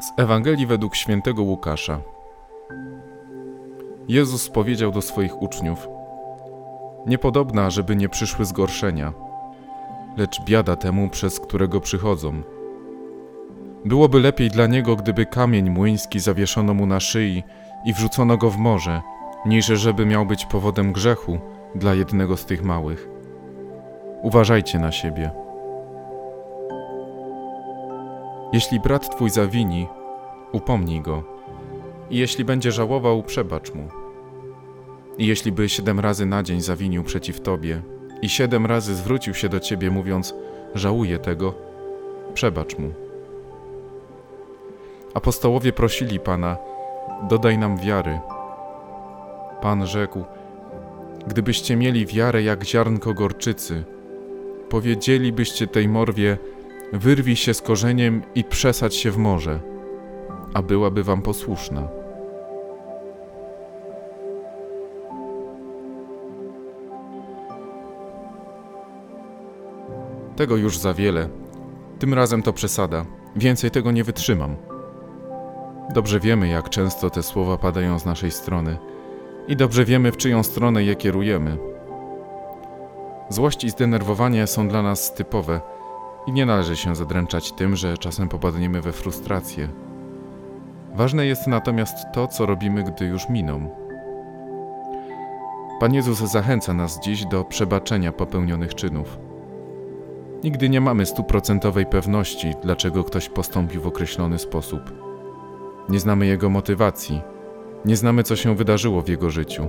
Z Ewangelii według świętego Łukasza. Jezus powiedział do swoich uczniów: Niepodobna, żeby nie przyszły zgorszenia, lecz biada temu, przez którego przychodzą. Byłoby lepiej dla niego, gdyby kamień młyński zawieszono mu na szyi i wrzucono go w morze, niż żeby miał być powodem grzechu dla jednego z tych małych. Uważajcie na siebie. Jeśli brat twój zawini, upomnij go. I jeśli będzie żałował, przebacz mu. I jeśli by siedem razy na dzień zawinił przeciw tobie i siedem razy zwrócił się do ciebie, mówiąc: Żałuję tego, przebacz mu. Apostołowie prosili Pana: Dodaj nam wiary. Pan rzekł: Gdybyście mieli wiarę jak ziarnko gorczycy, powiedzielibyście tej morwie: Wyrwij się z korzeniem i przesadź się w morze, a byłaby wam posłuszna. Tego już za wiele. Tym razem to przesada. Więcej tego nie wytrzymam. Dobrze wiemy, jak często te słowa padają z naszej strony, i dobrze wiemy, w czyją stronę je kierujemy. Złość i zdenerwowanie są dla nas typowe i nie należy się zadręczać tym, że czasem popadniemy we frustrację. Ważne jest natomiast to, co robimy, gdy już miną. Pan Jezus zachęca nas dziś do przebaczenia popełnionych czynów. Nigdy nie mamy stuprocentowej pewności, dlaczego ktoś postąpił w określony sposób. Nie znamy jego motywacji, nie znamy, co się wydarzyło w jego życiu,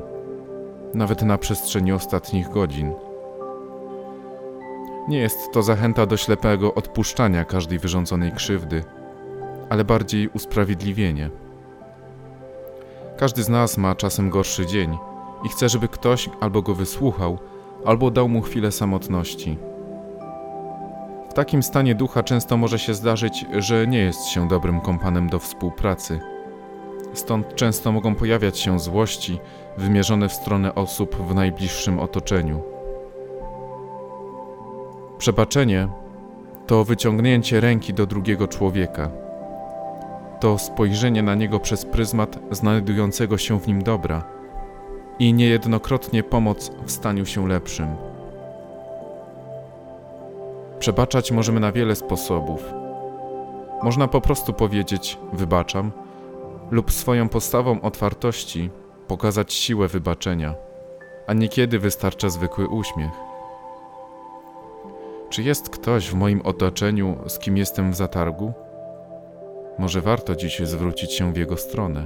nawet na przestrzeni ostatnich godzin. Nie jest to zachęta do ślepego odpuszczania każdej wyrządzonej krzywdy, ale bardziej usprawiedliwienie. Każdy z nas ma czasem gorszy dzień i chce, żeby ktoś albo go wysłuchał, albo dał mu chwilę samotności. W takim stanie ducha często może się zdarzyć, że nie jest się dobrym kompanem do współpracy. Stąd często mogą pojawiać się złości wymierzone w stronę osób w najbliższym otoczeniu. Przebaczenie to wyciągnięcie ręki do drugiego człowieka. To spojrzenie na niego przez pryzmat znajdującego się w nim dobra i niejednokrotnie pomoc w staniu się lepszym. Przebaczać możemy na wiele sposobów. Można po prostu powiedzieć: Wybaczam, lub swoją postawą otwartości pokazać siłę wybaczenia, a niekiedy wystarcza zwykły uśmiech. Czy jest ktoś w moim otoczeniu, z kim jestem w zatargu? Może warto dziś zwrócić się w jego stronę.